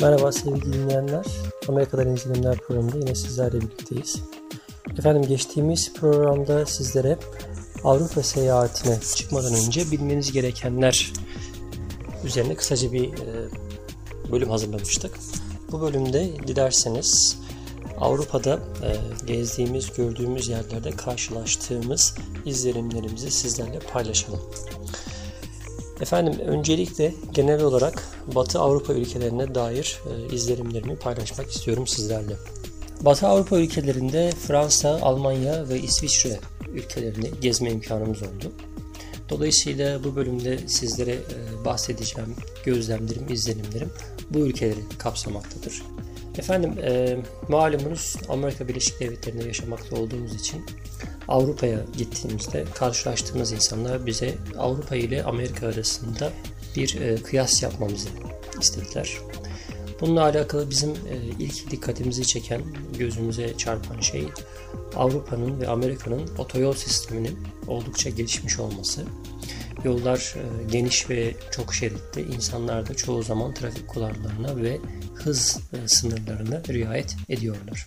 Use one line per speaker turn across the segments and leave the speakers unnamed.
Merhaba sevgili dinleyenler. Amerika'dan izlenimler programında yine sizlerle birlikteyiz. Efendim geçtiğimiz programda sizlere Avrupa seyahatine çıkmadan önce bilmeniz gerekenler üzerine kısaca bir e, bölüm hazırlamıştık. Bu bölümde dilerseniz Avrupa'da e, gezdiğimiz, gördüğümüz yerlerde karşılaştığımız izlenimlerimizi sizlerle paylaşalım. Efendim öncelikle genel olarak Batı Avrupa ülkelerine dair e, izlenimlerimi paylaşmak istiyorum sizlerle. Batı Avrupa ülkelerinde Fransa, Almanya ve İsviçre ülkelerini gezme imkanımız oldu. Dolayısıyla bu bölümde sizlere e, bahsedeceğim gözlemlerim, izlenimlerim bu ülkeleri kapsamaktadır. Efendim e, malumunuz Amerika Birleşik Devletleri'nde yaşamakta olduğumuz için Avrupa'ya gittiğimizde karşılaştığımız insanlar bize Avrupa ile Amerika arasında bir e, kıyas yapmamızı istediler. Bununla alakalı bizim e, ilk dikkatimizi çeken, gözümüze çarpan şey Avrupa'nın ve Amerika'nın otoyol sisteminin oldukça gelişmiş olması. Yollar e, geniş ve çok şeritli. İnsanlar da çoğu zaman trafik kurallarına ve hız e, sınırlarına riayet ediyorlar.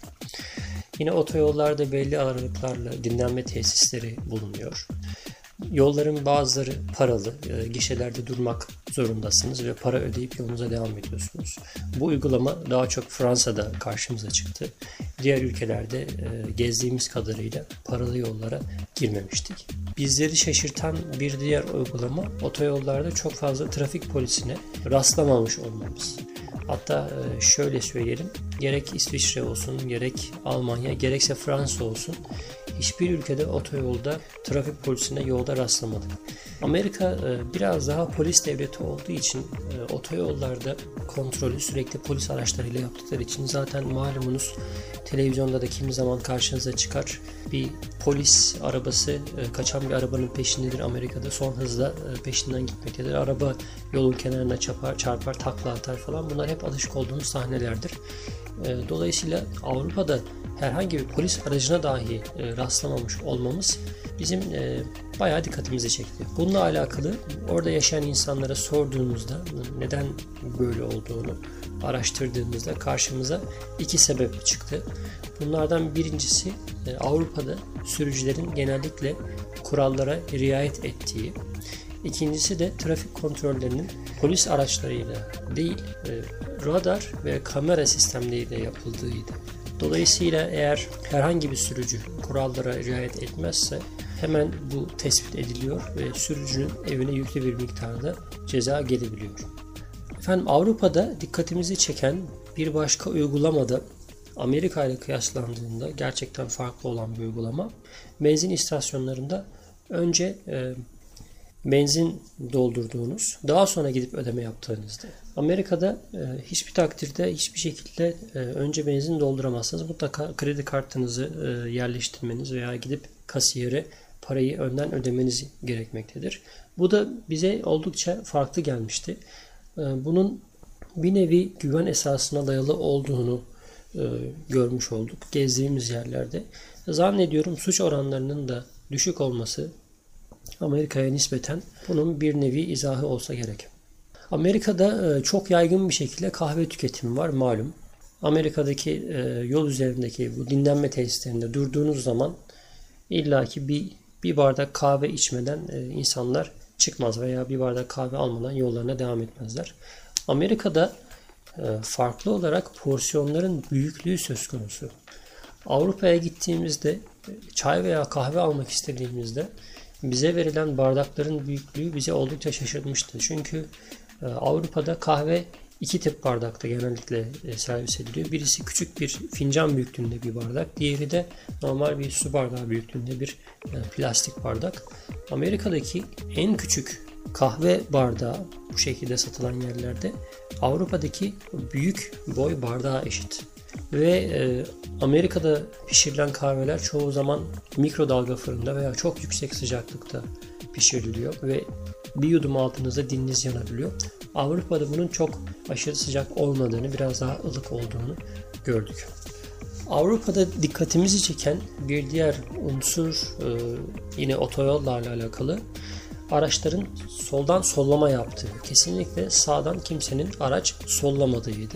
Yine otoyollarda belli aralıklarla dinlenme tesisleri bulunuyor. Yolların bazıları paralı, e, gişelerde durmak zorundasınız ve para ödeyip yolunuza devam ediyorsunuz. Bu uygulama daha çok Fransa'da karşımıza çıktı. Diğer ülkelerde e, gezdiğimiz kadarıyla paralı yollara girmemiştik. Bizleri şaşırtan bir diğer uygulama otoyollarda çok fazla trafik polisine rastlamamış olmamız. Hatta e, şöyle söyleyelim, gerek İsviçre olsun, gerek Almanya, gerekse Fransa olsun hiçbir ülkede otoyolda trafik polisine yolda rastlamadık. Amerika e, biraz daha polis devleti olduğu için e, otoyollarda kontrolü sürekli polis araçlarıyla yaptıkları için zaten malumunuz televizyonda da kimi zaman karşınıza çıkar. Bir polis arabası kaçan bir arabanın peşindedir Amerika'da. Son hızla peşinden gitmektedir. Araba yolun kenarına çarpar, çarpar takla atar falan. Bunlar hep alışık olduğumuz sahnelerdir. E, dolayısıyla Avrupa'da herhangi bir polis aracına dahi e, rastlamamış olmamız bizim e, bayağı dikkatimizi çekti. Bununla alakalı orada yaşayan insanlara sorduğumuzda neden böyle olduğunu araştırdığımızda karşımıza iki sebep çıktı. Bunlardan birincisi Avrupa'da sürücülerin genellikle kurallara riayet ettiği, İkincisi de trafik kontrollerinin polis araçlarıyla değil radar ve kamera sistemleriyle yapıldığıydı. Dolayısıyla eğer herhangi bir sürücü kurallara riayet etmezse hemen bu tespit ediliyor ve sürücünün evine yüklü bir miktarda ceza gelebiliyor. Efendim Avrupa'da dikkatimizi çeken bir başka uygulamada Amerika ile kıyaslandığında gerçekten farklı olan bir uygulama. Benzin istasyonlarında önce e, benzin doldurduğunuz, daha sonra gidip ödeme yaptığınızda. Amerika'da e, hiçbir takdirde hiçbir şekilde e, önce benzin dolduramazsınız. Mutlaka kredi kartınızı e, yerleştirmeniz veya gidip kasiyere parayı önden ödemeniz gerekmektedir. Bu da bize oldukça farklı gelmişti. E, bunun bir nevi güven esasına dayalı olduğunu e, görmüş olduk gezdiğimiz yerlerde. Zannediyorum suç oranlarının da düşük olması Amerika'ya nispeten bunun bir nevi izahı olsa gerek. Amerika'da e, çok yaygın bir şekilde kahve tüketimi var malum. Amerika'daki e, yol üzerindeki bu dinlenme tesislerinde durduğunuz zaman illaki bir bir bardak kahve içmeden e, insanlar çıkmaz veya bir bardak kahve almadan yollarına devam etmezler. Amerika'da farklı olarak porsiyonların büyüklüğü söz konusu. Avrupa'ya gittiğimizde çay veya kahve almak istediğimizde bize verilen bardakların büyüklüğü bize oldukça şaşırtmıştı. Çünkü e, Avrupa'da kahve iki tip bardakta genellikle e, servis ediliyor. Birisi küçük bir fincan büyüklüğünde bir bardak. Diğeri de normal bir su bardağı büyüklüğünde bir e, plastik bardak. Amerika'daki en küçük kahve bardağı bu şekilde satılan yerlerde Avrupa'daki büyük boy bardağa eşit. Ve e, Amerika'da pişirilen kahveler çoğu zaman mikrodalga fırında veya çok yüksek sıcaklıkta pişiriliyor ve bir yudum altınızda diliniz yanabiliyor. Avrupa'da bunun çok aşırı sıcak olmadığını, biraz daha ılık olduğunu gördük. Avrupa'da dikkatimizi çeken bir diğer unsur e, yine otoyollarla alakalı. Araçların soldan sollama yaptığı, kesinlikle sağdan kimsenin araç sollamadığıydı.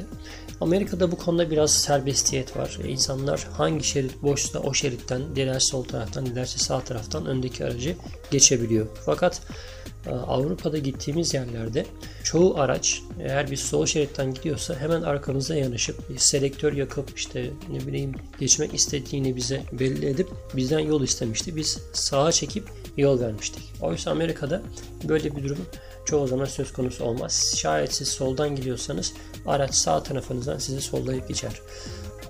Amerika'da bu konuda biraz serbestiyet var. İnsanlar hangi şerit boşsa o şeritten, diğer sol taraftan, dilerse sağ taraftan öndeki aracı geçebiliyor. Fakat e, Avrupa'da gittiğimiz yerlerde çoğu araç eğer bir sol şeritten gidiyorsa hemen arkamıza yanaşıp bir selektör yakıp işte ne bileyim geçmek istediğini bize belli edip bizden yol istemişti. Biz sağa çekip yol vermiştik. Oysa Amerika'da böyle bir durum çoğu zaman söz konusu olmaz. Şayet siz soldan gidiyorsanız araç sağ tarafınızdan sizi sollayıp geçer.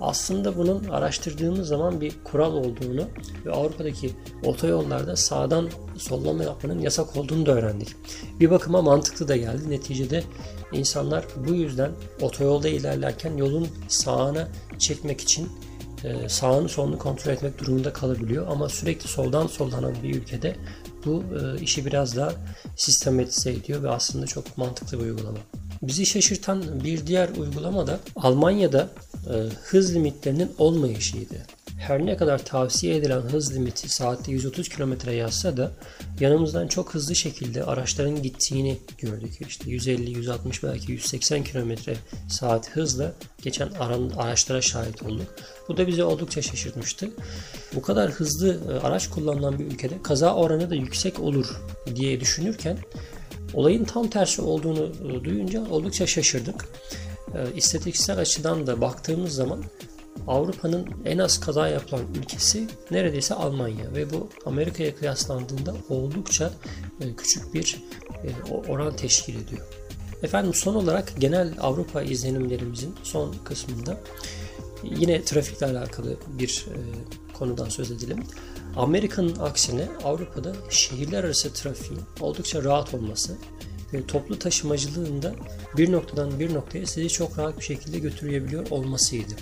Aslında bunun araştırdığımız zaman bir kural olduğunu ve Avrupa'daki otoyollarda sağdan sollama yapmanın yasak olduğunu da öğrendik. Bir bakıma mantıklı da geldi. Neticede insanlar bu yüzden otoyolda ilerlerken yolun sağına çekmek için e, sağını solunu kontrol etmek durumunda kalabiliyor. Ama sürekli soldan sollanan bir ülkede bu e, işi biraz daha sistematize ediyor ve aslında çok mantıklı bir uygulama. Bizi şaşırtan bir diğer uygulama da Almanya'da hız limitlerinin olmayışıydı. Her ne kadar tavsiye edilen hız limiti saatte 130 km yazsa da yanımızdan çok hızlı şekilde araçların gittiğini gördük. İşte 150, 160 belki 180 km saat hızla geçen araçlara şahit olduk. Bu da bizi oldukça şaşırtmıştı. Bu kadar hızlı e, araç kullanılan bir ülkede kaza oranı da yüksek olur diye düşünürken olayın tam tersi olduğunu e, duyunca oldukça şaşırdık. E, istatistiksel açıdan da baktığımız zaman Avrupa'nın en az kaza yapılan ülkesi neredeyse Almanya ve bu Amerika'ya kıyaslandığında oldukça küçük bir oran teşkil ediyor. Efendim son olarak genel Avrupa izlenimlerimizin son kısmında Yine trafikle alakalı bir e, konudan söz edelim. Amerika'nın aksine Avrupa'da şehirler arası trafiğin oldukça rahat olması ve toplu taşımacılığında bir noktadan bir noktaya sizi çok rahat bir şekilde götürebiliyor olmasıydı.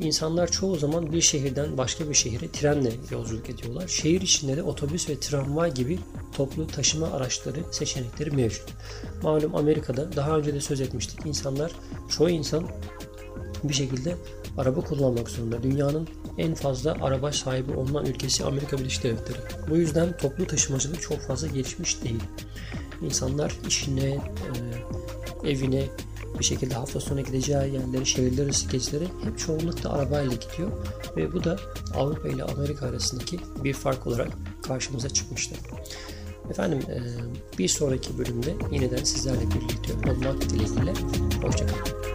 İnsanlar çoğu zaman bir şehirden başka bir şehire trenle yolculuk ediyorlar. Şehir içinde de otobüs ve tramvay gibi toplu taşıma araçları seçenekleri mevcut. Malum Amerika'da daha önce de söz etmiştik. İnsanlar, çoğu insan bir şekilde araba kullanmak zorunda. Dünyanın en fazla araba sahibi olunan ülkesi Amerika Birleşik Devletleri. Bu yüzden toplu taşımacılık çok fazla gelişmiş değil. İnsanlar işine, e, evine, bir şekilde hafta sonu gideceği yerlere, şehirler arası gezileri hep çoğunlukla arabayla gidiyor. Ve bu da Avrupa ile Amerika arasındaki bir fark olarak karşımıza çıkmıştı. Efendim e, bir sonraki bölümde yeniden sizlerle birlikte olmak dileğiyle. Hoşçakalın.